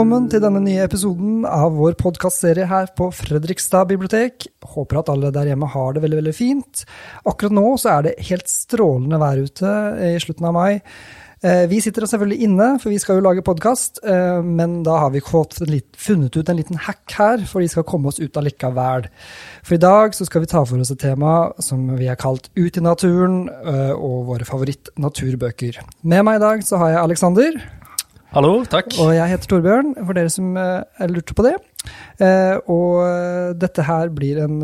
velkommen til denne nye episoden av vår podkastserie her på Fredrikstad bibliotek. Håper at alle der hjemme har det veldig, veldig fint. Akkurat nå så er det helt strålende vær ute i slutten av mai. Eh, vi sitter selvfølgelig inne, for vi skal jo lage podkast, eh, men da har vi funnet ut en liten hack her, for vi skal komme oss ut allikevel. For i dag så skal vi ta for oss et tema som vi har kalt Ut i naturen, eh, og våre favoritt-naturbøker. Med meg i dag så har jeg Aleksander. Hallo, takk. Og jeg heter Torbjørn, for dere som uh, lurte på det. Uh, og uh, dette her blir en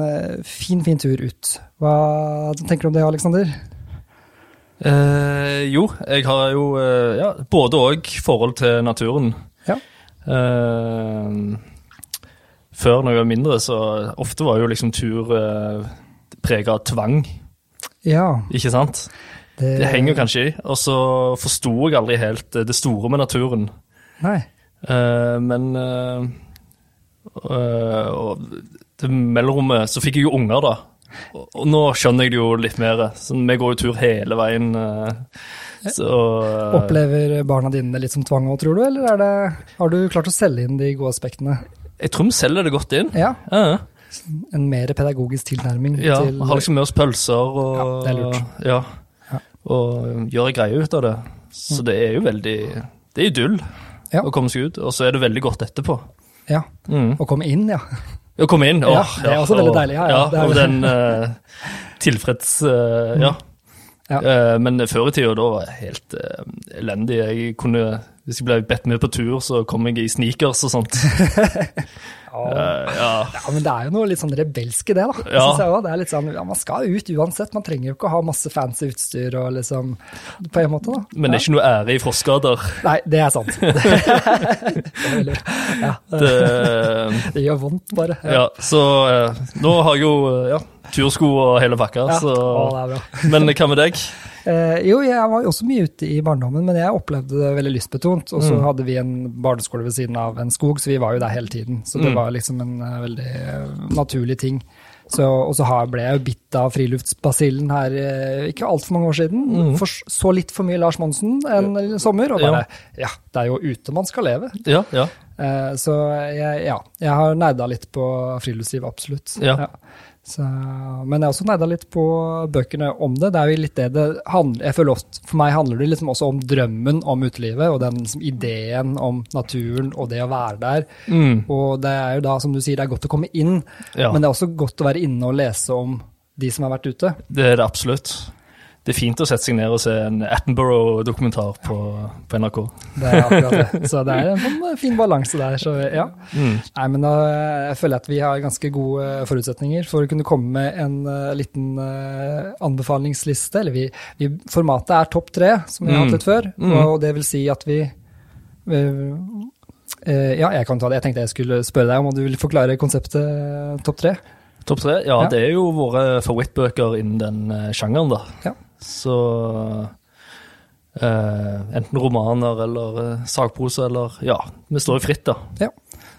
fin, fin tur ut. Hva tenker du om det, Aleksander? jo, jeg har jo ja, både òg forhold til naturen. Ja. før når jeg var mindre, så ofte var jo liksom tur uh, prega av tvang. Ja. Ikke sant? Det, det henger kanskje i. Og så forsto jeg aldri helt det store med naturen. Nei. Uh, men uh, uh, Og det mellomrommet så fikk jeg jo unger, da. Og, og, nå skjønner jeg det jo litt mer. Så vi går jo tur hele veien. Så, Opplever barna dine litt som tvang òg, tror du? Eller det, har du klart å selge inn de gode aspektene? Jeg tror vi selger det godt inn. Ja. En mer pedagogisk tilnærming. Ja, til, har liksom med oss pølser og Ja, det er lurt. Ja og gjør ei greie ut av det. Så det er jo veldig Det er idyll ja. å komme seg ut, og så er det veldig godt etterpå. Ja. Mm. Å komme inn, ja. Å komme inn, åh, ja, det er også veldig deilig. Ja, ja, ja, og den uh, tilfreds uh, Ja. Ja. Uh, men før i tida, da var jeg helt elendig. Jeg kunne, hvis jeg ble bedt med på tur, så kom jeg i sneakers og sånt. Uh, ja. ja. men det er jo noe litt sånn rebelsk i det, da. Ja. Synes jeg også. Det er litt sånn, ja, Man skal ut uansett, man trenger jo ikke å ha masse fancy utstyr og liksom På en måte, da. Men det er ikke noe ære i frostskader? Nei, det er sant. det, er ja. det, det, gjør vondt, bare. Ja, så uh, nå har jeg jo ja, tursko og hele pakka, så Å, det er bra. Men hva med deg? Eh, jo, jeg var også mye ute i barndommen, men jeg opplevde det veldig lystbetont. Og så Mm. hadde vi en barneskole ved siden av en skog, så vi var jo der hele tiden. Så det Mm. var liksom en uh, veldig uh, naturlig ting. Så, og så ble jeg jo bitt av friluftsbasillen her ikke altfor mange år siden. Mm. For, så litt for mye Lars Monsen en sommer, og bare ja. det er jo ute man skal leve. Ja, ja. Eh, så jeg, ja, jeg har nerda litt på friluftsliv, absolutt. Ja. Så, men jeg har også neida litt på bøkene om det. Det er jo litt det det handler jeg føler ofte, For meg handler det liksom også om drømmen om utelivet, og den liksom, ideen om naturen og det å være der. Mm. Og det er jo da, som du sier, det er godt å komme inn, Ja. men det er også godt å være inne og lese om de som har vært ute. Det er det absolutt. Det er fint å sette seg ned og se en Attenborough-dokumentar på, på, NRK. Det er akkurat det. Så det er en sånn fin balanse der. Så ja. Mm. Nei, men da jeg føler at vi har ganske gode forutsetninger for å kunne komme med en uh, liten uh, anbefalingsliste. Eller vi, vi, formatet er topp tre, som vi har Mm. hatt litt før. Mm. Og det vil si at vi uh, Ja, jeg kan ta det. Jeg tenkte jeg skulle spørre deg om du vil forklare konseptet topp tre. Topp tre? Ja, Ja. det er jo våre favorittbøker innen den eh, sjangeren, da. Ja. Så eh, enten romaner eller uh, sakprosa eller Ja, vi står jo fritt, da. Ja.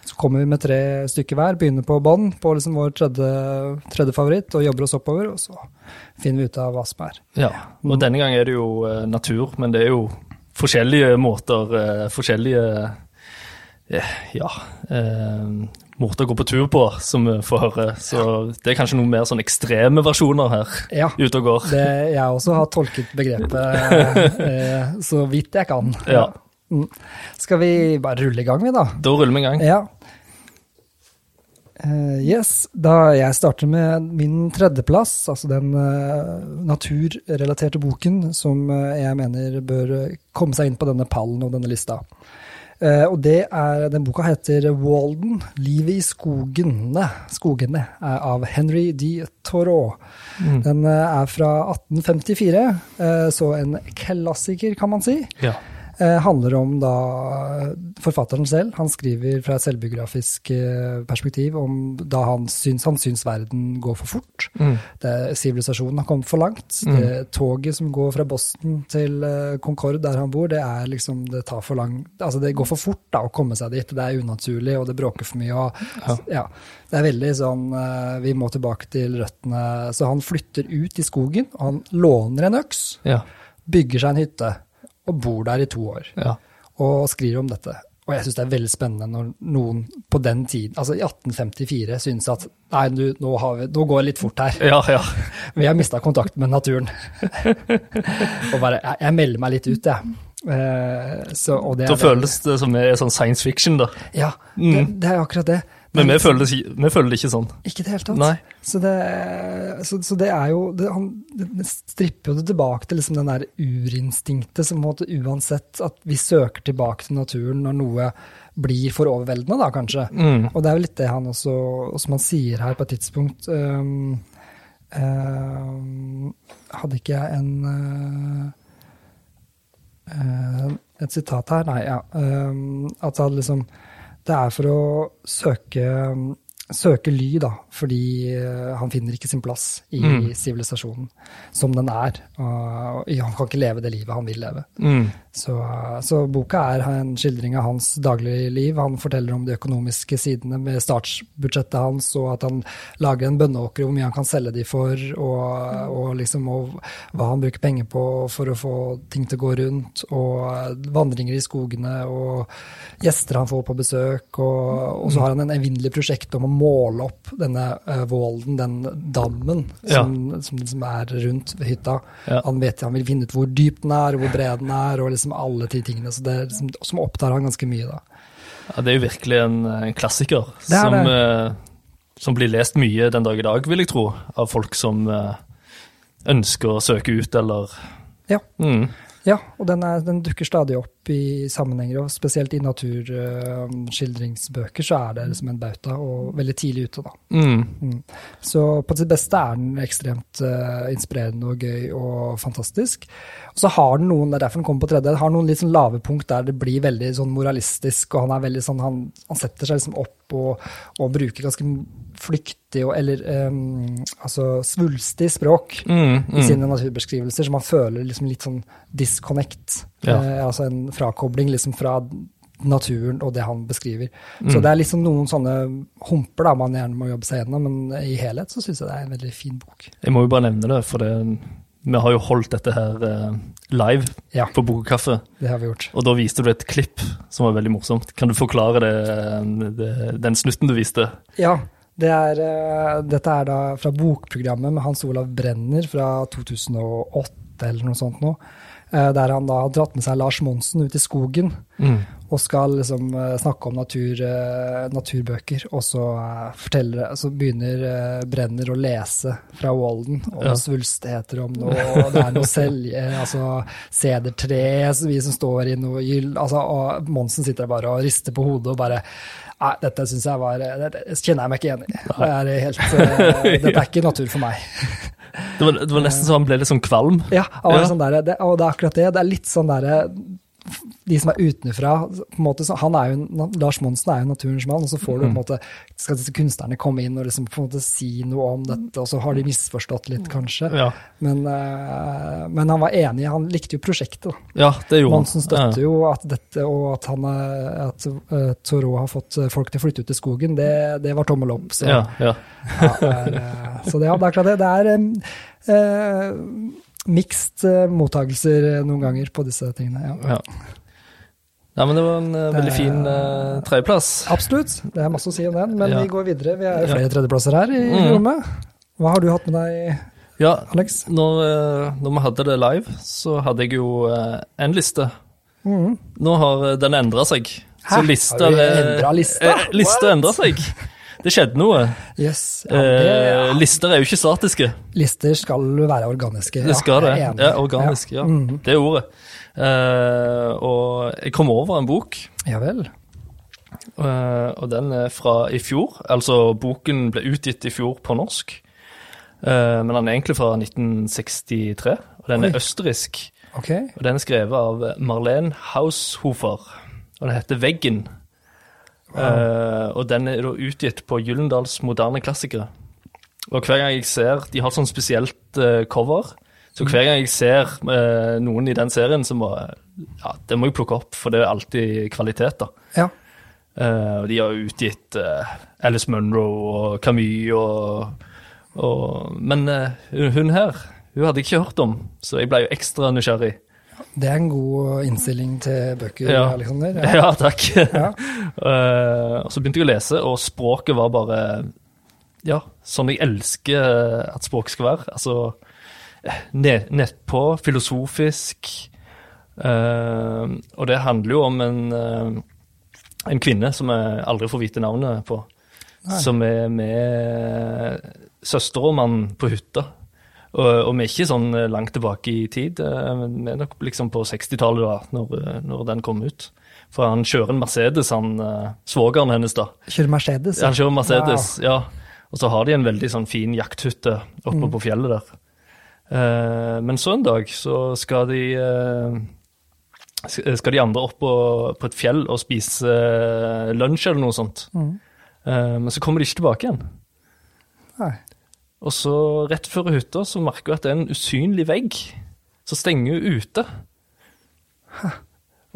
Så kommer vi med tre stykker hver, begynner på bånn på liksom vår tredje, tredje favoritt, og jobber oss oppover. Og så finner vi ut av hva som er. Ja. Og denne gang er det jo eh, natur, men det er jo forskjellige måter, eh, forskjellige eh, Ja. Eh, går på tur på, som vi får høre. Så det er kanskje noen mer sånn ekstreme versjoner her Ja. ute og går. Det, jeg også har tolket begrepet eh, så vidt jeg kan. Ja. Mm. Skal vi bare rulle i gang, vi, da? Da ruller vi i gang. Ja. Uh, yes, da jeg starter med min tredjeplass, altså den uh, naturrelaterte boken som uh, jeg mener bør komme seg inn på denne pallen og denne lista. Eh, og det er, Den boka heter Walden, 'Livet i skogene', skogene er av Henry D. Thoreau. Mm. Den eh, er fra 1854, uh, så en klassiker, kan man si. Ja. Eh, handler om da forfatteren selv. Han skriver fra et selvbiografisk eh, perspektiv om da han syns, han syns verden går for fort. Mm. Sivilisasjonen har kommet for langt. Mm. Det toget som går fra Boston til eh, Concorde, der han bor, det er liksom, det tar for lang Altså det går for fort da å komme seg dit. Det er unaturlig, og det bråker for mye. og Ja. ja, Det er veldig sånn Vi må tilbake til røttene. Så han flytter ut i skogen, og han låner en øks Ja. bygger seg en hytte og bor der i to år. Ja. Og skriver om dette. Og jeg syns det er veldig spennende når noen på den tiden, altså i 1854, synes at nei, du, nå, har vi, nå går det litt fort her. Ja, ja. Vi har mista kontakten med naturen. og bare jeg, jeg melder meg litt ut, jeg. Eh, så, det Da føles det som er sånn science fiction, da. Ja, det, det er akkurat det. Men vi føler, det vi føler det ikke sånn. Ikke i det hele tatt. Så, det, så, så det er jo det, han, det stripper jo det tilbake til liksom den der urinstinktet som måtte uansett at vi søker tilbake til naturen når noe blir for overveldende, da kanskje. Mm. Og det er jo litt det han også, som han sier her på et tidspunkt um, øhm, Hadde ikke jeg en uh, uh, Et sitat her? Nei, ja. øhm, at han liksom Det er for å søke søke ly, da, fordi øh, han finner ikke sin plass i Mm. sivilisasjonen som den er. Og han kan ikke leve det livet han vil leve. Mm. Så, så boka er en skildring av hans daglige liv. Han forteller om de økonomiske sidene med startsbudsjettet hans, og at han lager en bønneåker, hvor mye han kan selge de for, og, og, liksom, og hva han bruker penger på for å få ting til å gå rundt, og vandringer i skogene, og gjester han får på besøk. Og, og så har han en evinnelig prosjekt om å måle opp denne uh, Volden, den dammen Ja. som, som er rundt hytta. Ja. Han vet han vil finne ut hvor dyp den er, hvor bred den er, og liksom alle de tingene. Så det liksom, som opptar han ganske mye, da. Ja, det er jo virkelig en, en klassiker er som, eh, som blir lest mye den dag i dag, vil jeg tro, av folk som uh, ønsker å søke ut eller Ja. mm. Ja, og den, er, den dukker stadig opp i sammenhenger, og spesielt i naturskildringsbøker så er det liksom en bauta, og veldig tidlig ute, da. Mm. Mm. Så på sitt beste er den ekstremt uh, inspirerende og gøy og fantastisk. Og så har den noen, det er derfor den kommer på tredje, har noen litt sånn lave punkt der det blir veldig sånn moralistisk, og han er veldig sånn, han, han setter seg liksom opp og, og bruker ganske flyktig og, eller um, altså svulstig språk Mm. i Mm. sine naturbeskrivelser, så man føler liksom litt sånn disconnect. Ja. Eh, altså en frakobling liksom fra naturen og det han beskriver. Mm. Så det er liksom noen sånne humper da man gjerne må jobbe seg gjennom, men i helhet så syns jeg det er en veldig fin bok. Jeg må jo bare nevne det, for det, vi har jo holdt dette her eh, live Ja. på Bokkaffe. Det har vi gjort. og da viste du et klipp som var veldig morsomt. Kan du forklare det, det, den snutten du viste? Ja, det er, eh, dette er da fra bokprogrammet med Hans Olav Brenner fra 2008 eller noe sånt nå. Eh, Der han da har dratt med seg Lars Monsen ut i skogen Mm. og skal liksom eh, snakke om natur, eh, naturbøker. Og så, forteller, så begynner Brenner å lese fra Walden om Ja. svulstigheter, om noe, og det er noe selje, altså sedertre, så vi som står i noe gyll altså, Og Monsen sitter bare og rister på hodet og bare Nei, dette syns jeg var det Dette kjenner jeg meg ikke igjen i. Det er helt, dette er ikke natur for meg. Det var, det var nesten så han ble litt sånn kvalm. Ja, Ja. Sånn der, det, og det er akkurat det. Det er litt sånn derre De som er utenfra på en måte, han er jo, Lars Monsen er jo naturens mann, og så får du på en måte skal disse kunstnerne komme inn og liksom på en måte si noe om dette, og så har de misforstått litt, kanskje. Ja, Men, eh, men han var enig, han likte jo prosjektet. ja det gjorde Monsen støtter jo at dette, og at, han, at uh, Thoreau har fått eh, folk til å flytte ut i skogen, det, det var tommel opp. Så, Ja, ja. ja, eh, så det, det er klart det. Det er eh, mixed eh, mottagelser noen ganger på disse tingene. Ja. ja. ja men det var en uh, veldig fin uh, tredjeplass. Absolutt, det er masse å si om den, men Ja. vi går videre. Vi er jo Ja. flere tredjeplasser her i Mm. rommet. Hva har du hatt med deg, Ja, Alex? når, eh, når vi hadde det live, så hadde jeg jo eh, en liste. Mm. Nå har eh, den endra seg. Hæ? Så lista Har vi endra lista? eh, Lista endra seg. Det skjedde noe. Yes. Ja, det, ja. lister er jo ikke statiske. lister skal være organiske. Det skal det. Ja, organisk. Ja. Mhm. Det er ordet. Uh, og jeg kom over en bok, Ja vel. Uh, og den er fra i fjor. Altså, boken ble utgitt i fjor på norsk. Uh, men den er egentlig fra 1963, og den Oi. er østerriksk. Ok. Og den er skrevet av Marlene Haushofer, og den heter Veggen. Eh, og den er da utgitt på Gyllendals moderne klassikere. Og hver gang jeg ser De har sånn spesielt eh, cover. Så hver gang jeg ser eh, noen i den serien, så må ja, det må jeg plukke opp, for det er alltid kvalitet, da. Ja. Uh, de har utgitt uh, Alice Munro og Camus og, og Men uh, hun her, hun hadde jeg ikke hørt om, så jeg ble jo ekstra nysgjerrig. Det er en god innstilling til bøker, Ja. Alexander. Ja, takk. Ja. Eh, og så begynte jeg å lese, og språket var bare Ja, sånn jeg elsker at språk skal være. Altså ned, nedpå, filosofisk. Uh, og det handler jo om en, uh, en kvinne som jeg aldri får vite navnet på. Nei. Som er med søster og mann på hytta. Og, og vi er ikke sånn langt tilbake i tid. eh, Vi er nok liksom på 60-tallet da, når, når den kom ut. For han kjører en Mercedes, han svogeren hennes, da. Kjører Mercedes. Ja, han kjører Mercedes, ja. Og så har de en veldig sånn fin jakthytte oppe på fjellet der. Eh, men så en dag så skal de eh, skal de andre opp på, på et fjell og spise eh, lunsj eller noe sånt. Mm. Eh, men så kommer de ikke tilbake igjen. Nei. Og så rett før hytta så merker hun at det er en usynlig vegg som stenger hun ute.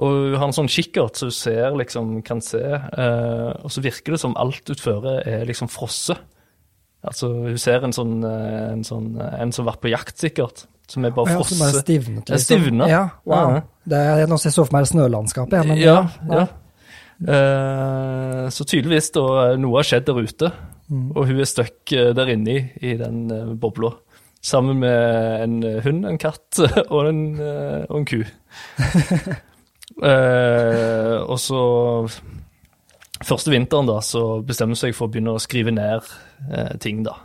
Og hun har en sånn kikkert så hun ser, liksom, kan se. eh, og så virker det som alt utføre er liksom frosset. Altså, hun ser en sånn, eh, en, sånn, eh, en som har vært på jakt, sikkert. Som er bare Ja, som bare stivnet, er stivnet. Ja, wow. Ja. Det er, jeg så for meg snølandskapet. Ja, men, ja, ja. Eh, så tydeligvis da noe har skjedd der ute, Mm. og hun er stuck eh, der inne i, den eh, bobla. Sammen med en eh, hund, en katt og en, og en ku. Eh, og så Første vinteren da, så bestemmer hun seg for å begynne å skrive ned eh, ting, da.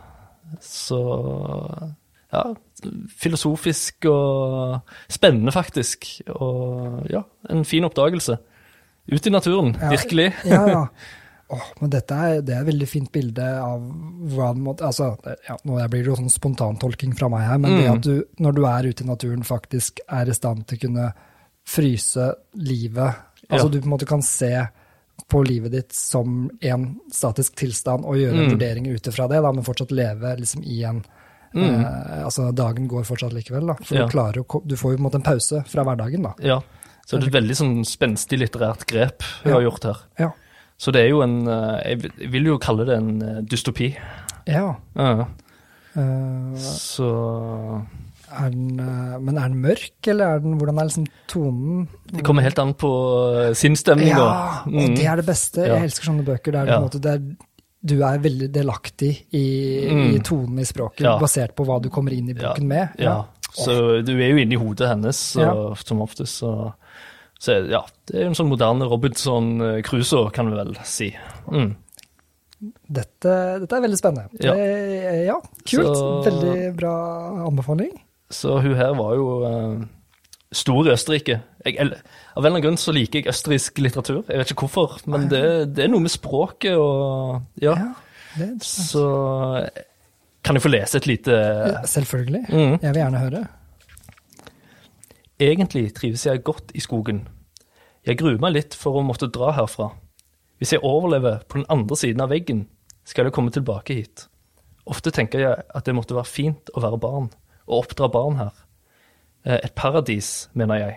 Så ja, filosofisk og spennende, faktisk. Og ja, en fin oppdagelse. Ut i naturen, Ja. virkelig. ja, ja. Åh, men dette er, det er et veldig fint bilde av hvordan måtte, altså, ja, Nå blir det jo sånn spontantolking fra meg her, men det Mm. at du, når du er ute i naturen, faktisk er i stand til å kunne fryse livet Altså Ja. du på en måte kan se på livet ditt som en statisk tilstand og gjøre Mm. vurdering ut ifra det, da, men fortsatt leve liksom i en Mm. eh, altså Dagen går fortsatt likevel, da. For Ja. du klarer Du får jo på en måte en pause fra hverdagen, da. Ja. Så det er et veldig sånn spenstig litterært grep hun har gjort her. Ja. Så det er jo en eh, Jeg vil- jo kalle det en eh, dystopi. Ja. Uh, Så Er den, men er den mørk, eller er den, hvordan er liksom tonen? det kommer helt an på sinnsstemninga. sinnsstemning. Ja, og Mm. det er det beste. Ja. Jeg elsker sånne bøker der Ja. en måte, der du er veldig delaktig i, Mm. i tonen i språket, Ja. basert på hva du kommer inn i boken med. Ja. Så du er jo inne i hodet hennes så, som oftest. Så, så ja, det er jo en sånn moderne Robinson Crusoe, kan vi vel si. Mm. Dette, dette er veldig spennende. Ja. Det, ja, kult. Så- Veldig bra anbefaling. Så hun her var jo uh, stor i Østerrike. Jeg, av en eller annen grunn så liker jeg østerriksk litteratur. Jeg vet ikke hvorfor, men det, det er noe med språket og Ja. Ja. Så kan jeg få lese et lite Selvfølgelig. Mm. Jeg vil gjerne høre. Egentlig trives jeg godt i skogen. Jeg gruer meg litt for å måtte dra herfra. Hvis jeg overlever på den andre siden av veggen, skal jeg komme tilbake hit. Ofte tenker jeg at det måtte være fint å være barn, og oppdra barn her. Eh, Et paradis, mener jeg.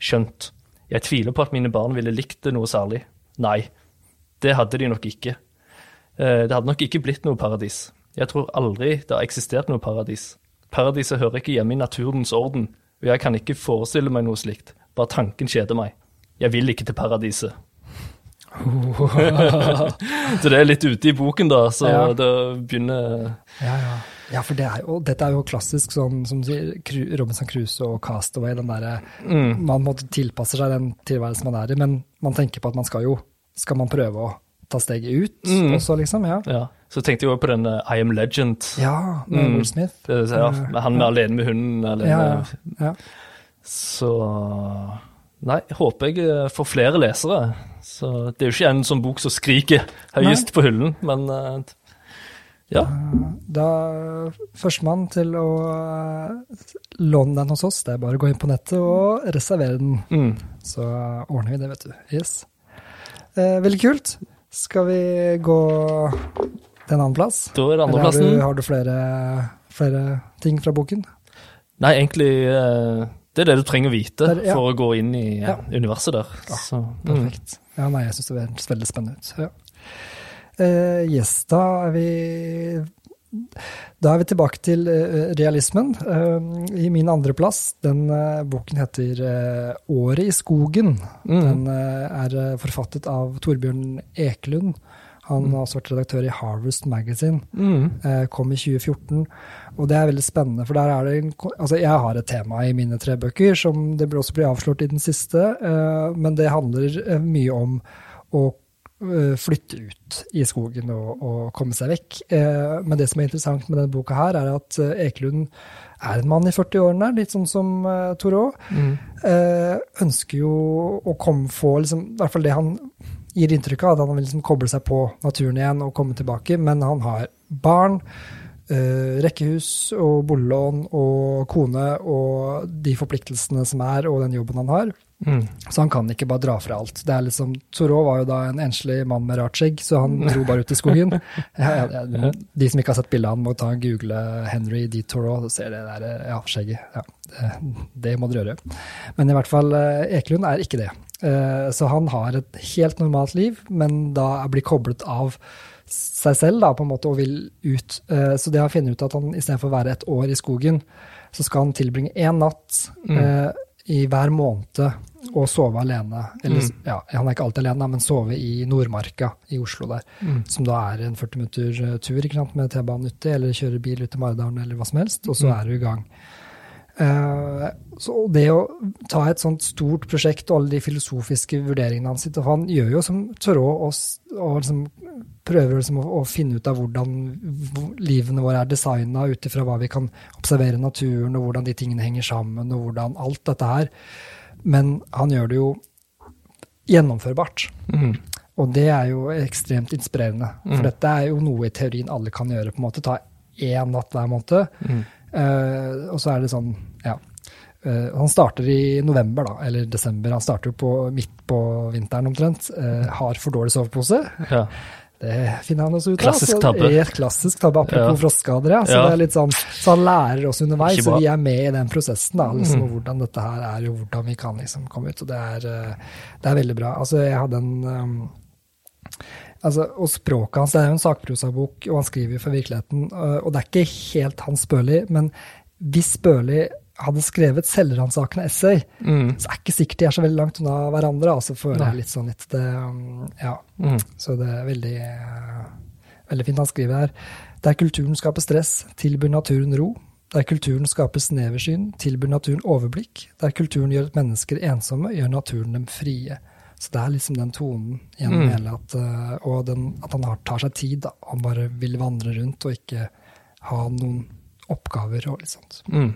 Skjønt. Jeg tviler på at mine barn ville likt det noe særlig. Nei, det hadde de nok ikke. Eh, Det hadde nok ikke blitt noe paradis. Jeg tror aldri det har eksistert noe paradis. Paradiset hører ikke hjemme i naturens orden, og jeg kan ikke forestille meg noe slikt. Bare tanken kjeder meg. Jeg vil ikke til paradiset. så det er litt ute i boken, da, så Ja. det begynner Ja, ja. ja, for det er jo, dette er jo klassisk sånn som sier, Robinson Crusoe og Castaway. den der, mm, Man måtte tilpasse seg den tilværelsen man er i, men man tenker på at man skal jo Skal man prøve å ta steget ut Mm. også, liksom? Ja. Ja. Så tenkte jeg også på den eh, I Am Legend. Ja, med Mm. Will Smith. Det, ja, med han med alene med hunden. Alene. Ja, ja, ja. Så Nei, håper jeg eh, får flere lesere. Så Det er jo ikke en sånn bok som skriker høyest på hyllen, men eh, ja. Da Førstemann til å låne den hos oss, det er bare å gå inn på nettet og reservere den. Mm. Så ordner vi det, vet du. Yes. Eh, veldig kult. Skal vi gå til en annen plass? Er Eller har du, har du flere, flere ting fra boken? Nei, egentlig eh, Det er det du trenger å vite Det er- ja. for å gå inn i eh, Ja. universet der. Så, mm. Perfekt. Ja, nei, jeg syns det høres veldig spennende ut. Ja. Uh, yes, da er vi da er vi tilbake til uh, realismen. Uh, I min andreplass, den uh, boken heter 'Året i skogen'. Mm. Den er forfattet av Torbjørn Ekelund. Han mm. har også vært redaktør i Harvest Magazine. Mm. kom i 2014. Og det er veldig spennende, for der er det en, altså Jeg har et tema i mine tre bøker, som det også blir avslørt i den siste, men det handler mye om å Eh, flytte ut i skogen og, og komme seg vekk. Eh, men det som er interessant med denne boka, her, er at eh, Ekelund er en mann i 40-årene, litt sånn som Torå, Thoreau. Mm. ønsker jo å komme få liksom, I hvert fall det han gir inntrykk av, at han vil liksom koble seg på naturen igjen og komme tilbake. Men han har barn, rekkehus og boliglån og kone og de forpliktelsene som er, og den jobben han har. Mm. Så han kan ikke bare dra fra alt. Det er liksom, Thoreau var jo da en enslig mann med rart skjegg, så han dro bare ut i skogen. Ja, ja, de som ikke har sett bildet av han, må ta og google Henry D. Thoreau, og ser det der ja, skjegget. Ja, det, det, må dere gjøre. Men i hvert fall, eh, Ekelund er ikke det. Eh, så han har et helt normalt liv, men da blir koblet av seg selv da, på en måte, og vil ut. Eh, så det har funnet ut at han istedenfor å være et år i skogen, så skal han tilbringe én natt mm. I hver måned å sove alene. Eller, mm. ja, han er ikke alltid alene, men sove i Nordmarka i Oslo der. Mm. Som da er en 40 minutter eh, tur sant, med T-banen uti, eller kjøre bil ut til Maridalen eller hva som helst, og så mm. er du i gang. Uh, så det å ta et sånt stort prosjekt og alle de filosofiske vurderingene hans og Han gjør jo som Thoreau og, og liksom prøver liksom å, å, finne ut av hvordan livene våre er designa ut ifra hva vi kan observere naturen, og hvordan de tingene henger sammen, og hvordan alt dette her men han gjør det jo gjennomførbart. Mm. Og det er jo ekstremt inspirerende. For mm. dette er jo noe i teorien alle kan gjøre. på en måte, Ta én natt hver måned. Mm. Uh, og så er det sånn, ja. Uh, han starter i november, da, eller desember. Han starter jo på, midt på vinteren omtrent. Uh, har for dårlig sovepose. Ja. Det finner han også ut av. Klassisk tabbe. Et klassisk tabbe, apropos ja. frostskader. Ja. Så, ja. Det er litt sånn, så han lærer oss underveis, så vi er med i den prosessen. da, liksom, mm. Hvordan dette her er, og hvordan vi kan liksom komme ut. og Det er, eh, det er veldig bra. Altså, jeg hadde en um, altså, Og språket hans, det er jo en sakprosabok, og han skriver for virkeligheten. Og det er ikke helt Hans Børli, men hvis Børli hadde skrevet selvransakende essay, mm. så er det ikke sikkert de er så veldig langt unna hverandre. altså føler jeg litt sånn litt det, um, ja. Mm. Så det er veldig, veldig fint han skriver her. Der kulturen skaper stress, tilbyr naturen ro. Der kulturen skaper sneversyn, tilbyr naturen overblikk. Der kulturen gjør mennesker ensomme, gjør naturen dem frie. Så det er liksom den tonen gjennom mm. hele at, uh, Og den, at han tar seg tid. Da. Han bare vil vandre rundt og ikke ha noen oppgaver og litt sånt. Mm.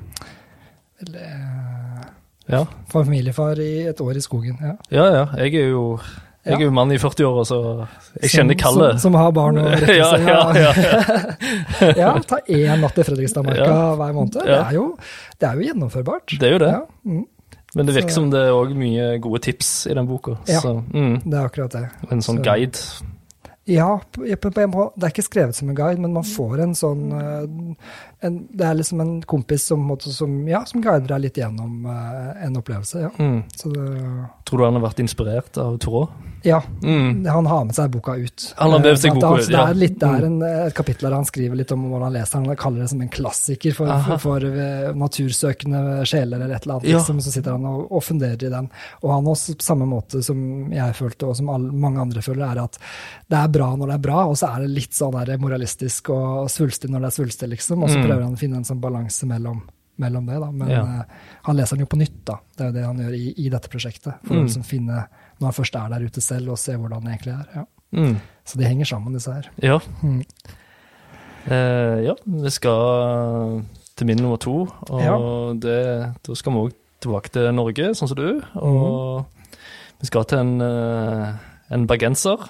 Eller eh, ja. familiefar i et år i skogen. Ja, ja. ja. Jeg er jo jeg er jo mann i 40-åra, så jeg kjenner kallet. Som, som, har barn og rekker ja, ja, ja, ja. ja, ta én natt i Fredrikstadmarka hver måned. Det er, jo, det, er jo, gjennomførbart. Det er jo det. Mm. Men det virker så, som det er òg mye gode tips i den boka. Ja, så, mm. det er akkurat det. En sånn så. guide ja, en det er ikke skrevet som en guide, men man får en sånn uh, en, Det er liksom en kompis som, som, ja, som guider deg litt gjennom uh, en opplevelse. Ja. Mm. Det, Tror du han har vært inspirert av Thoreau? Ja, mm. han har med seg boka ut. Han har med seg boka ut, ja. Det er, litt, det er en, et kapittel der han skriver litt om hvordan han leser den. Han kaller det som en klassiker for, for, for uh, natursøkende sjeler eller et eller annet. Liksom, så sitter han og, og, funderer i den. Og han også, på samme måte som jeg følte, og som alle, mange andre føler, er at det er bra når det er bra, og så er det litt sånn der moralistisk og svulstig når det er svulstig, liksom. Og så mm. prøver han å finne en sånn balanse mellom, mellom det, da. Men ja. uh, han leser den jo på nytt, da. Det er jo det han gjør i, i dette prosjektet. For mm. å liksom finne, når han først er der ute selv, og ser hvordan det egentlig er. Ja. Mm. Så de henger sammen, disse her. Ja. Mm. Eh, ja, vi skal til min nummer to, og ja. det, da skal vi òg tilbake til Norge, sånn som du. Og mm. vi skal til en, uh, en bergenser.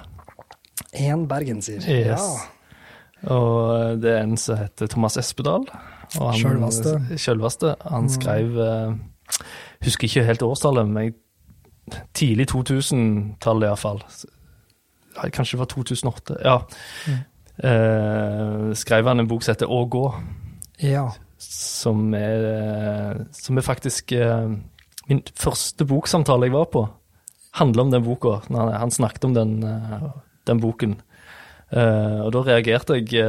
En bergenser. Yes. Ja. Og det er en som heter Thomas Espedal. Sjølvaste. Sjølvaste. Han mm. skrev mm. Husker ikke helt årstallet, men tidlig 2000-tallet iallfall. Kanskje det var 2008. Ja. Mm. Eh, skrev han en bok som heter Å gå. Ja. Som er, som er faktisk eh, min første boksamtale jeg var på. Handler om den boka. Han, han snakket om den. Eh, den boken. Uh, og da reagerte jeg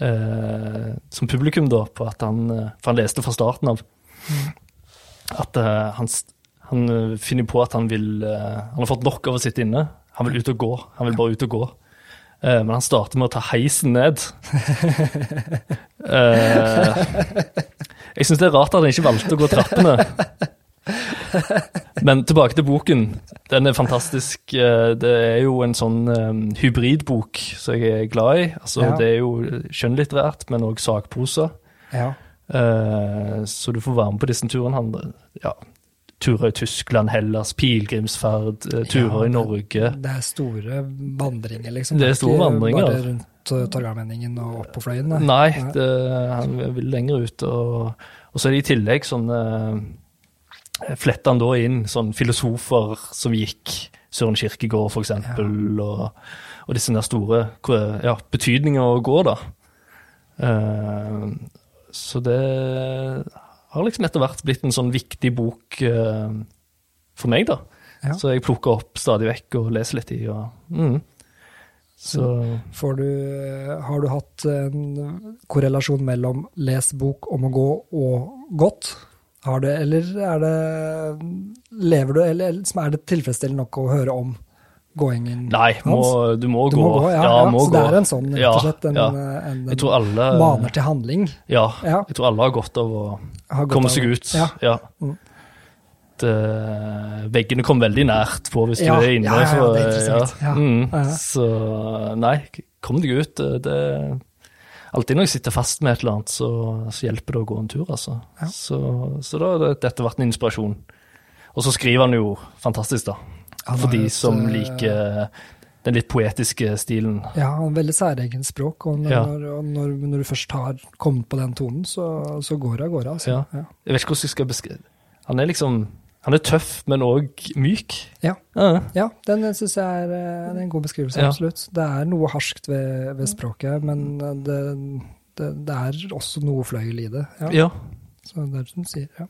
eh, som publikum da, på at han eh, For han leste fra starten av at eh, han, han eh, finner på at han vil eh, Han har fått nok av å sitte inne. Han vil ut og gå. Han vil bare ut og gå. Eh, men han starter med å ta heisen ned. Jeg syns det er rart at han ikke valgte å gå trappene. Men tilbake til boken. Den er fantastisk. Det er jo en sånn hybridbok som jeg er glad i. Altså, Ja. Det er jo skjønnlitterært, men òg sakprosa. Ja. Så du får være med på disse turene. Ja, turer i Tyskland, Hellas, pilegrimsferd, eh, turer Ja, i Norge. Det er store vandringer, liksom. Det er store vandringer. Bare rundt uh, Torgallmenningen og opp på Fløyen. nei. Nei, det, han vil lenger ut. Og, og så er det i tillegg sånn Fletta Fletter han da inn sånn filosofer som gikk Søren Kirkegård, for eksempel, og, og disse der store ja, betydninger å gå, da. Uh, så det har liksom etter hvert blitt en sånn viktig bok uh, for meg, da. Ja. Så jeg plukker opp stadig vekk og leser litt i. Og, mm. Så Får du, har du hatt en korrelasjon mellom les bok om å gå og godt? Har det, eller er det Lever du, eller eller er det tilfredsstillende nok å høre om gåingen Nei, må, du må Du gå. må gå, ja. ja, må så gå. det er en sånn, rett og slett, en, ja. en, tror alle maner til handling. Ja, jeg tror alle har godt av å godt komme seg ut. Ja. Ja. Mm. Det, veggene kom veldig nært på hvis du er inne. ja, ja, så, det er interessant. Ja. Mm, så nei, kom deg ut. Det, Alltid når jeg sitter fast med et eller annet, så, så hjelper det å gå en tur, altså. Så, så da har dette vært en inspirasjon. Og så skriver han jo fantastisk, da. For de som et, liker den litt poetiske stilen. Ja, han har veldig særegent språk, og når, Ja. når, når, du først har kommet på den tonen, så, så går det av gårde. Altså. Ja. Jeg vet ikke hvordan jeg skal beskrive Han er liksom Han er tøff, men òg myk. Ja. Ja. Ja, den syns jeg er, eh, er en god beskrivelse, absolutt. Det er noe harskt ved, ved språket, men det, det, det er også noe fløyel i det. Ja. Så det er som du sier, ja.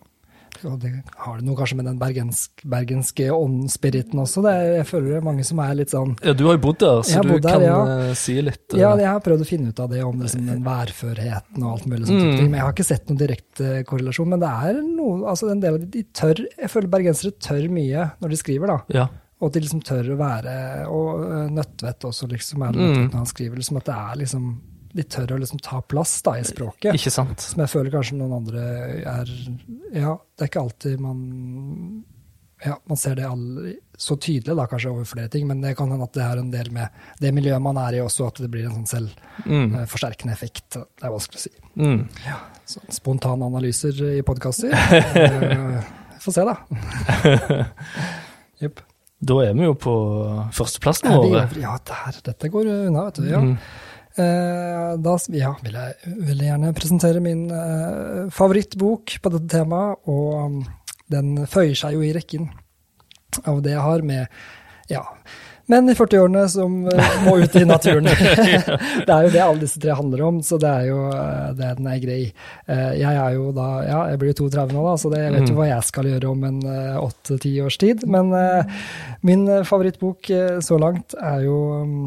Og det har det noe kanskje med den bergensk, bergenske åndspiriten også. Det er, jeg føler det er mange som er litt sånn Ja, du har jo bodd der, så du der, kan ja. eh, si litt uh... Ja, jeg har prøvd å finne ut av det, om liksom den værførheten og alt mulig sånt. Mm. Men jeg har ikke sett noen direkte korrelasjon. Men det er noe, altså en del av de, de tør, jeg føler bergensere tør mye når de skriver, da. ja. Og at de liksom tør å være Og øh, Nødtvedt også, liksom, er det Mm. Han skriver, liksom at det er liksom De tør å liksom ta plass da i språket. Ikke sant? Som jeg føler kanskje noen andre er Ja, det er ikke alltid man ja, man ser det all, så tydelig da, kanskje over flere ting, men det kan hende at det er en del med det miljøet man er i også, at det blir en sånn Mm. selvforsterkende effekt. Det er vanskelig å si. Mm. Så spontane analyser i podkaster. Vi får se, da. Jepp. Da er vi jo på førsteplassen vår. Ja, der, dette går unna, vet du. Ja. Mm. Eh, da ja, vil jeg veldig gjerne presentere min eh, favorittbok på dette temaet, og um, den føyer seg jo i rekken av det jeg har med ja, menn i 40-årene som eh, må ut i naturen. det er jo det alle disse tre handler om, så det er jo det den er grei. Jeg er jo da, ja, jeg blir jo 32 nå, da, så det, jeg vet jo Mm. hva jeg skal gjøre om en åtte-ti års tid. Men min favorittbok så langt er jo um,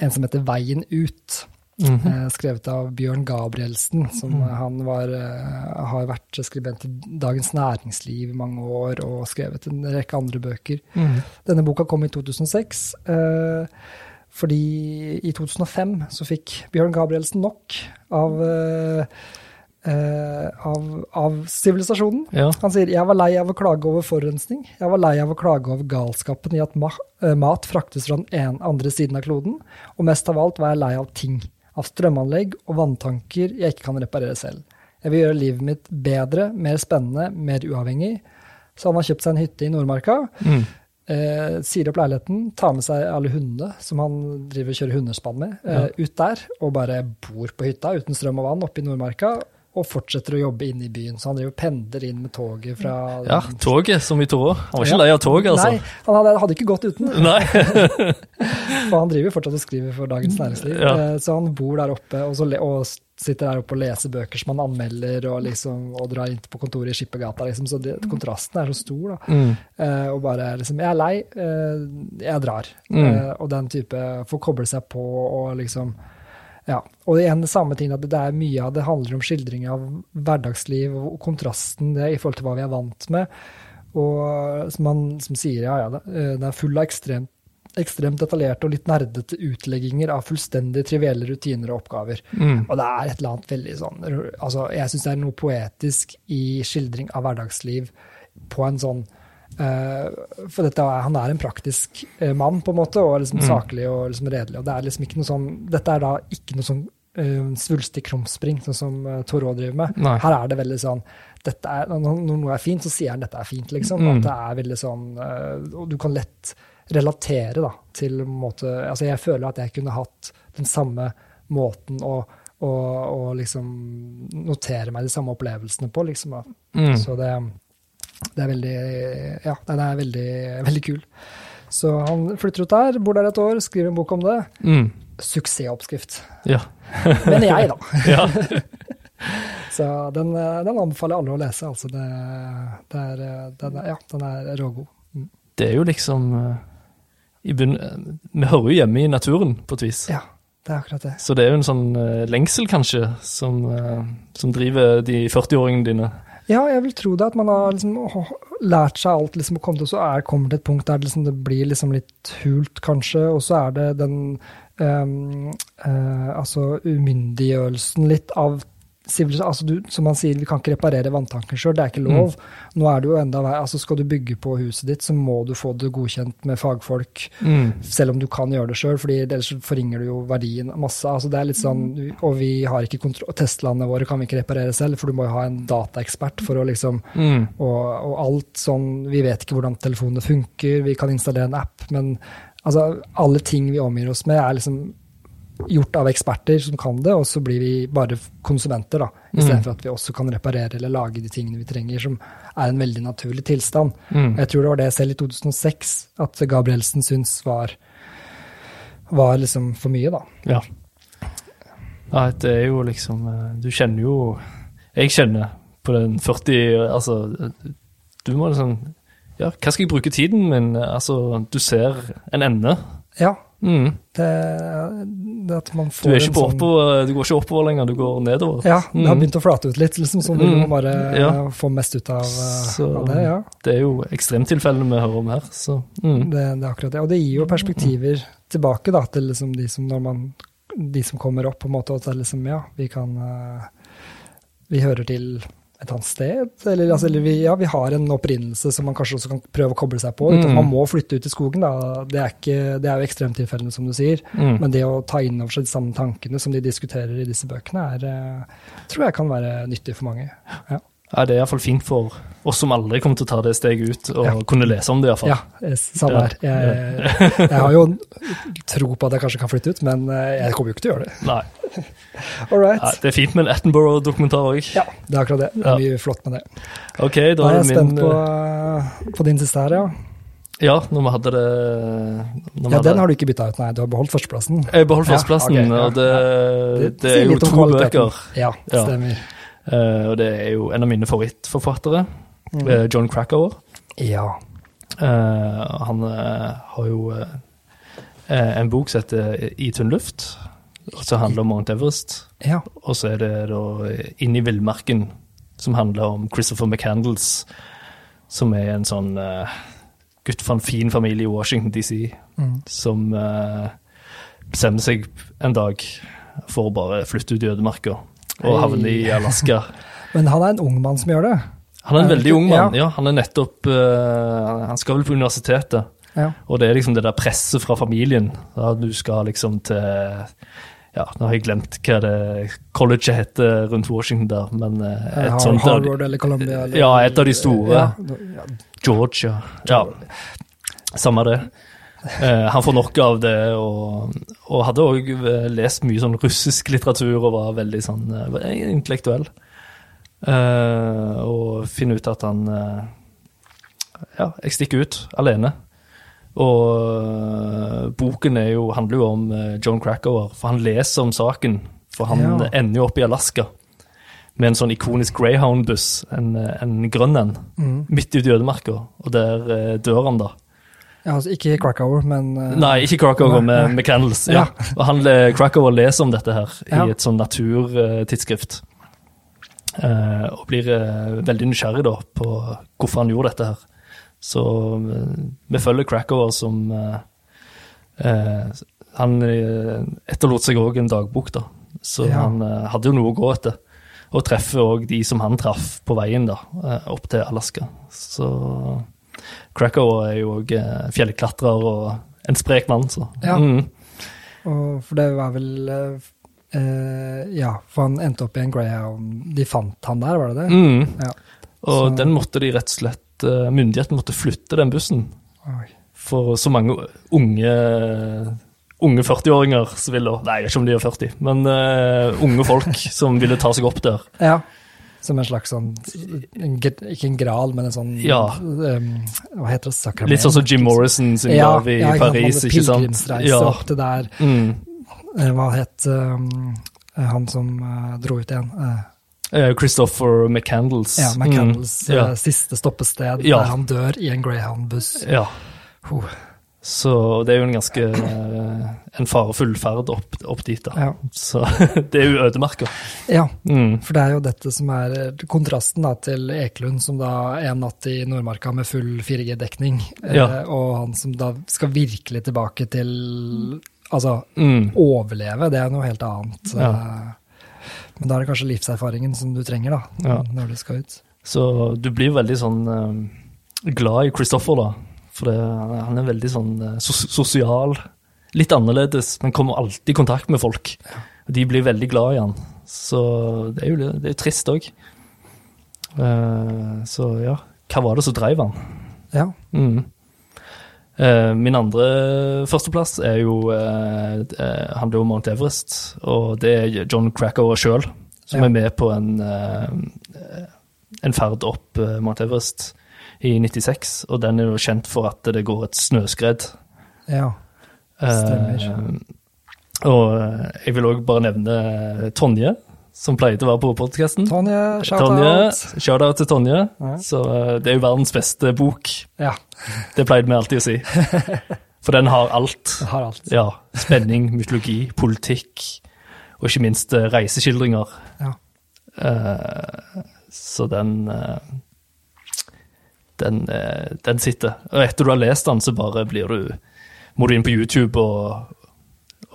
en som heter Veien ut. Mm -hmm. skrevet av Bjørn Gabrielsen, som Mm. han var, eh, har vært skribent i Dagens Næringsliv i mange år, og skrevet en rekke andre bøker. Mm. Denne boka kom i 2006, eh, fordi i 2005 så fikk Bjørn Gabrielsen nok av av, av sivilisasjonen. Ja. Han sier jeg var lei av å klage over forurensning. Jeg var lei av å klage over galskapen i at ma eh, mat fraktes fra den ene andre siden av kloden. Og mest av alt var jeg lei av ting. Av strømanlegg og vanntanker jeg ikke kan reparere selv. Jeg vil gjøre livet mitt bedre, mer spennende, mer uavhengig. Så han har kjøpt seg en hytte i Nordmarka. Mm. Eh, sier opp leiligheten, tar med seg alle hundene som han driver og kjører hundespann med, eh, ut der, og bare bor på hytta uten strøm og vann oppe i Nordmarka, og fortsetter å jobbe inne i byen. Så han driver og pendler inn med toget fra ja, toget som vi tror. Han var ikke Ja. lei av toget, altså. Nei, han hadde, hadde ikke gått uten, Nei. for han driver fortsatt og skriver for Dagens Næringsliv. Ja. Eh, Så han bor der oppe og, så og sitter der oppe og leser bøker som han anmelder, og, liksom, og drar inn på kontoret i Skippergata. Liksom. Så det, kontrasten er så stor. da. Mm. Uh, og bare liksom Jeg er lei, uh, jeg drar. Mm. Uh, og den type får koble seg på og liksom Ja, og igjen samme ting, at det er mye av det handler om skildring av hverdagsliv og kontrasten det i forhold til hva vi er vant med. Og som man som sier, ja, ja, det det er full av ekstremt, ekstremt detaljerte og litt nerdete utlegginger av fullstendig trivielle rutiner og oppgaver. Mm. Og det er et eller annet veldig sånn altså Jeg syns det er noe poetisk i skildring av hverdagsliv på en sånn eh, For dette er, han er en praktisk eh, mann, på en måte, og liksom Mm. saklig og liksom redelig. Og det er liksom ikke noe sånn Dette er da ikke noe sånn uh, svulstig krumspring, sånn som uh, Thoreau driver med. Nei. Her er det veldig sånn dette er, Når noe er fint, så sier han dette er fint, liksom. Mm. At det er veldig sånn uh, Og du kan lett relatere da, til måte Altså, jeg føler at jeg kunne hatt den samme måten å, og, og, liksom notere meg de samme opplevelsene på, liksom. Mm. Så det, det er veldig Ja, den er veldig, veldig kul. Så han flytter ut der, bor der et år, skriver en bok om det. Mm. Suksessoppskrift. Ja. Mener jeg, da. ja. Så den, den anbefaler alle å lese, altså. Det, det er, den ja, den er rågod. Mm. Det er jo liksom eh, i bunn, eh, Vi hører jo hjemme i naturen, på et vis. Ja, det er akkurat det. Så det er jo en sånn eh, lengsel, kanskje, som, som driver de 40-åringene dine. Ja, jeg vil tro det, at man har liksom lært seg alt, liksom, og og så er, kommer til et punkt der det, liksom, det blir liksom litt hult, kanskje, og så er det den um, uh, altså umyndiggjørelsen litt av. Altså, du, som man sier, vi kan ikke reparere vanntanken sjøl, det er ikke lov. Nå er det jo enda vei, Altså, skal du bygge på huset ditt, så må du få det godkjent med fagfolk. Mm. Selv om du kan gjøre det sjøl, for ellers forringer du jo verdien masse. Altså det er litt sånn, Og vi har ikke kontroll, Testlandene våre kan vi ikke reparere selv, for du må jo ha en dataekspert for å liksom Mm. og, og alt sånn Vi vet ikke hvordan telefonene funker, vi kan installere en app, men altså, alle ting vi omgir oss med, er liksom gjort av eksperter som kan det, og så blir vi bare konsumenter, da. Istedenfor at vi også kan reparere eller lage de tingene vi trenger, som er en veldig naturlig tilstand. Mm. Jeg tror det var det selv i 2006 at Gabrielsen syntes var, var liksom for mye, da. Ja. ja. Det er jo liksom eh, Du kjenner jo Jeg kjenner på den 40 Altså, du må liksom Ja, hva skal jeg bruke tiden min? Altså, du ser en ende. Ja, Mm. det, det at man Du, er ikke sånn oppover, du går ikke oppover lenger, du går nedover. Ja, det har Mm. begynt å flate ut litt, liksom, så du Mm, må bare ja. få mest ut av, Så- av det. ja. Det er jo ekstremtilfellene vi hører om her. Så, mm. Det, det er akkurat det. Og det gir jo perspektiver tilbake da, til liksom de som man de som kommer opp, på en måte, at liksom, ja, vi kan eh, Vi hører til et annet sted. Eller, altså, eller vi, ja, vi har en opprinnelse som man kanskje også kan prøve å koble seg på. uten at Mm. Man må flytte ut i skogen, da. Det er, ikke, det er jo ekstremtilfellene, som du sier. Mm. Men det å ta inn over seg de samme tankene som de diskuterer i disse bøkene, er, eh, tror jeg kan være nyttig for mange. Ja, Ja, det er iallfall fint for oss som aldri kommer til å ta det steget ut, og Ja. kunne lese om det iallfall. ja eh, samme her. Jeg, jeg har jo tro på at jeg kanskje kan flytte ut, men eh, jeg kommer jo ikke til å gjøre det. Nei, All right. ja, det er fint med en Attenborough-dokumentar òg. Ja, det er akkurat det. Det er mye flott med det. Ok, da Da er jeg min... spent på, eh, på din siste her, ja. Ja, når vi hadde det Ja, hadde- Den har du ikke bytta ut, nei. Du har beholdt førsteplassen. Jeg beholdt Ja, førsteplassen, ja. og det, det, sier er jo to kvaliteten. bøker. Ja, Ja. stemmer. Eh, og det er jo en av mine favorittforfattere, Mm. eh, John Krakauer. Ja. Eh, han har jo en bok som heter I tynn luft, som handler om Mount Everest. ja. Og så er det da Inn i villmarken, som handler om Christopher McCandles, som er en sånn uh, gutt fra en fin familie i Washington DC, Mm. som uh, bestemmer seg en dag for å bare flytte ut i ødemarka og havne i Alaska. Men han er en ung mann som gjør det. Han er en Er veldig ung mann. ja. Ja, han er nettopp uh, Han skal vel på universitetet. Ja. Og det er liksom det der presset fra familien. Da du skal liksom til Ja, nå har jeg glemt hva det colleget heter rundt Washington der, men eh, et ja, sånt Harvard eller Columbia. Eller, Ja, et av de store. Georgia. Ja, samme det. Eh, han får nok av det, og, og hadde òg lest mye sånn russisk litteratur og var veldig sånn eh, intellektuell. Uh, og finner ut at han uh, Ja, jeg stikker ut alene. Og uh, boken er jo, handler jo om eh, John Krakauer, for han leser om saken. For han Ja. ender jo opp i Alaska med en sånn ikonisk Greyhound-buss, en, eh, en grønn en Mm. midt ute i ødemarka, og der eh, dør han da. Ja, altså, ikke Krakow, men uh, Nei, ikke Krakow Nei, med, med Candles. Ja. Ja. Og han, eh, Krakow leser om dette her Ja. i et sånn naturtidsskrift. Uh, og blir uh, veldig nysgjerrig da på hvorfor han gjorde dette her. Så vi følger Krakow som Han etterlot seg òg en dagbok, da. Så Ja. han hadde jo noe å gå etter. Og treffer òg de som han traff på veien da, opp til Alaska. Så Krakow er jo òg eh, fjellklatrer og en sprek mann, så. Ja. Mm. Og for det var vel eh, eh, Ja, for han endte opp i en Greyhound De fant han der, var det det? Mm. Ja. Og Så- den måtte de rett og slett eh, Myndighetene måtte flytte den bussen. Oi. For så mange unge unge 40-åringer som ville Nei, jeg vet ikke om de er 40, men uh, unge folk som ville ta seg opp der. Ja. Som en slags sånn Ikke en gral, men en sånn Ja. um, Hva heter det? Sakrament? Litt sånn som Jim Morrison sin ja, i ja, Paris, ikke sant? Pilegrimsreise Ja. opp til der. Mm. Eh, Hva het um, han som uh, dro ut igjen? Eh, Christopher McCandles. ja, McCandles Mm. Siste stoppested, der han dør i en Greyhound-buss. ja. Huh. Så det er jo en ganske eh, en farefull ferd opp, opp dit, da. Ja. Så det er jo ødemarker. ja, Mm. for det er jo dette som er eh, kontrasten da, til Ekelund, som da en natt i Nordmarka med full 4G-dekning, eh, Ja. og han som da skal virkelig tilbake til Altså Mm. overleve, det er noe helt annet. Ja. Eh, Men da er det kanskje livserfaringen som du trenger, da, når du skal ut. Så du blir veldig sånn eh, glad i Christoffer, da. For det, han er veldig sånn eh, sos sosial. Litt annerledes, men kommer alltid i kontakt med folk. Og de blir veldig glad i han. Så det er jo, det er trist òg. så ja, hva var det som dreiv han? Ja. Mm. Uh, min andre førsteplass er jo uh, eh, handler om Mount Everest, og det er John Cracker sjøl som Ja. er med på en, eh, en ferd opp eh, Mount Everest i 96, og den er jo kjent for at det går et snøskred. ja. Stemmer. Uh, og eh, jeg vil òg bare nevne Tonje, som pleide å være på podkasten. Tonje, shout-out. shout-out til Tonje. Ja. Så eh, det er jo verdens beste bok. Ja, Det pleide vi alltid å si. For den har alt. Den har alt. Ja, Spenning, mytologi, politikk, og ikke minst eh, reiseskildringer. Ja. Uh, så den eh, den, eh, den sitter. Og etter du har lest den, så bare blir du Må du inn på YouTube og,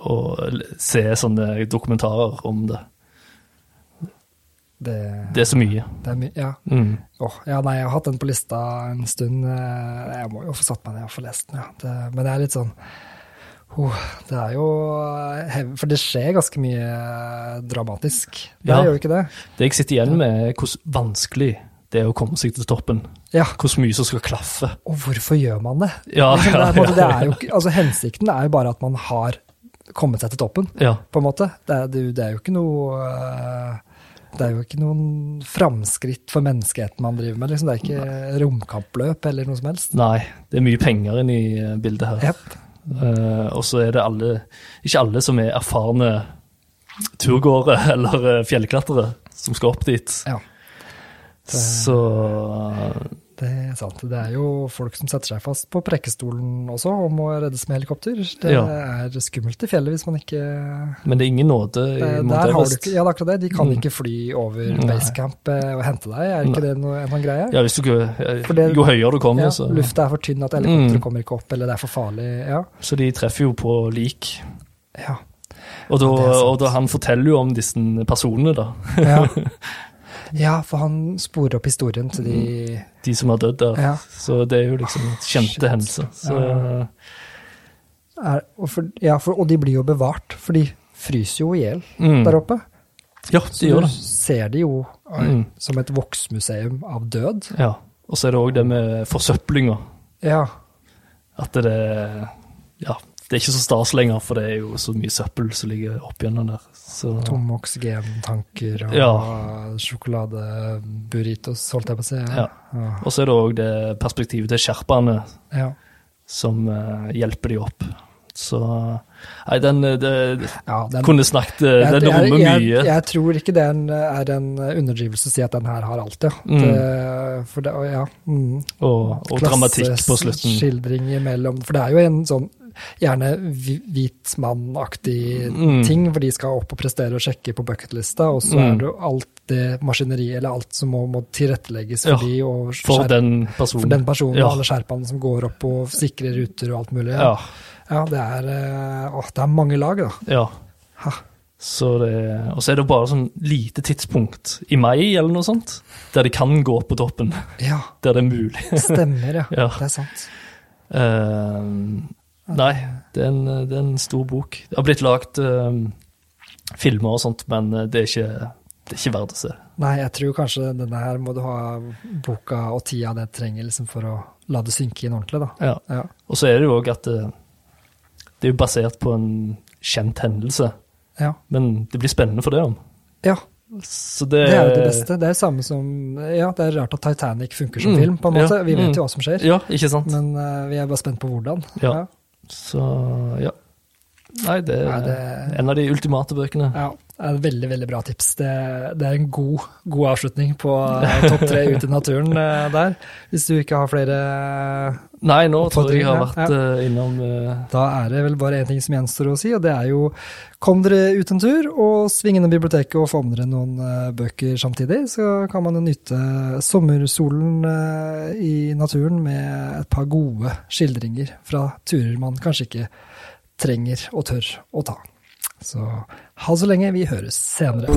og se sånne dokumentarer om det. Det, Det er så mye. det er my ja. Mm. Oh, ja, nei, jeg har hatt den på lista en stund. eh, Jeg må jo få satt meg ned og få lest den, ja. Det, men det er litt sånn oh, Det er jo eh, For det skjer ganske mye dramatisk. Det Ja. gjør jo ikke det? Det jeg sitter igjen med, er hvor vanskelig det er å komme seg til toppen. Ja. Hvor mye som skal klaffe. Og hvorfor gjør man det? Ja, ja, det, er, måte, det ja, er jo altså Hensikten er jo bare at man har kommet seg til toppen, ja. på en måte. Det er, det, er jo ikke noe eh, Det er jo ikke noen framskritt for menneskeheten man driver med. Liksom. Det er ikke romkappløp eller noe som helst. Nei, det er mye penger inne i eh, bildet her. Yep. Uh, og så er det alle, ikke alle som er erfarne turgåere eller eh, fjellklatrere som skal opp dit. Ja. Så Det er sant. Det er jo folk som setter seg fast på prekestolen også og må reddes med helikopter. Det Ja. er skummelt i fjellet hvis man ikke Men det er ingen nåde i Eh, du ikke, ja, det er akkurat det. De kan Mm. ikke fly over basecamp eh, og hente deg. Er ikke det noe, en sånn greie? Ja, hvis du, ikke- det- jo høyere du kommer, Ja, så Lufta er for tynn at helikopteret Mm. kommer ikke opp, eller det er for farlig. Ja. Så de treffer jo på lik. ja. Og da, og da han forteller jo om disse personene, da. Ja. ja, for han sporer opp historien til de De som har dødd der. Ja. Så det er jo liksom kjente Shit. hendelser. Så er, og, for, ja, for, og de blir jo bevart, for de fryser jo i hjel mm. der oppe. Ja, Så de gjør du Så ser de jo eh, Mm. som et voksmuseum av død. Ja. Og så er det òg det med forsøplinga. Ja. At det Ja, det er ikke så stas lenger, for det er jo så mye søppel som ligger oppigjennom der. Så Tomme oksygentanker og Ja. sjokoladeburritos, holdt jeg på å si. Ja. Ja. Og så er det òg det perspektivet til sherpaene ja. som uh, hjelper de opp. Så Nei, den, det, Ja, den, kunne snakket eh, jeg, Den jeg, rommer jeg, mye. jeg tror ikke det en, er en underdrivelse å si at den her har alt, ja. Mm. Det, for det, ja. Mm. og, og dramatikk på slutten. Skildring imellom. For det er jo en sånn gjerne hvi- hvit mann-aktig Mm. ting, hvor de skal opp og prestere og sjekke på bucketlista, og så Mm. er det jo alt det maskineriet, eller alt som må, må tilrettelegges Ja, for de, og For skjerp- den personen. for den personen, Ja. og alle skjerpene som går opp og sikrer ruter og alt mulig. Ja. Ja, det er, å, det er mange lag, da. ja. Ha. Så det, og så er det bare sånn lite tidspunkt i mai eller noe sånt, der de kan gå på toppen. Ja, Der det er mulig. stemmer, ja. Ja. Det er sant. Eh, nei, det er, en, det er en stor bok. Det har blitt lagd uh, filmer og sånt, men eh, det er ikke, det er ikke verdt å se. Nei, jeg tror kanskje denne her må du ha boka og tida det trenger liksom for å la det synke inn ordentlig, da. Ja. Ja. Og så er det jo òg at det, det er basert på en kjent hendelse, ja. men det blir spennende for det om. ja. Så det, Det er jo det beste. Det er samme som Ja, det er rart at Titanic funker som Mm, film, på en måte. ja, Vi vet mm. jo hva som skjer, Ja, ikke sant? men uh, vi er bare spent på hvordan. Ja. Så ja. Nei, det er Nei, det- en av de ultimate bøkene. Ja, er veldig veldig bra tips. Det, det er en god, god avslutning på eh, topp tre ut i naturen eh, der. Hvis du ikke har flere Nei, nå tror jeg jeg har vært ja. innom uh... Da er det vel bare én ting som gjenstår å si, og det er jo kom dere ut en tur og sving innom biblioteket og få med dere noen uh, bøker samtidig. Så kan man jo nyte sommersolen uh, i naturen med et par gode skildringer fra turer man kanskje ikke trenger og tør å ta. Så ha så lenge, vi høres senere.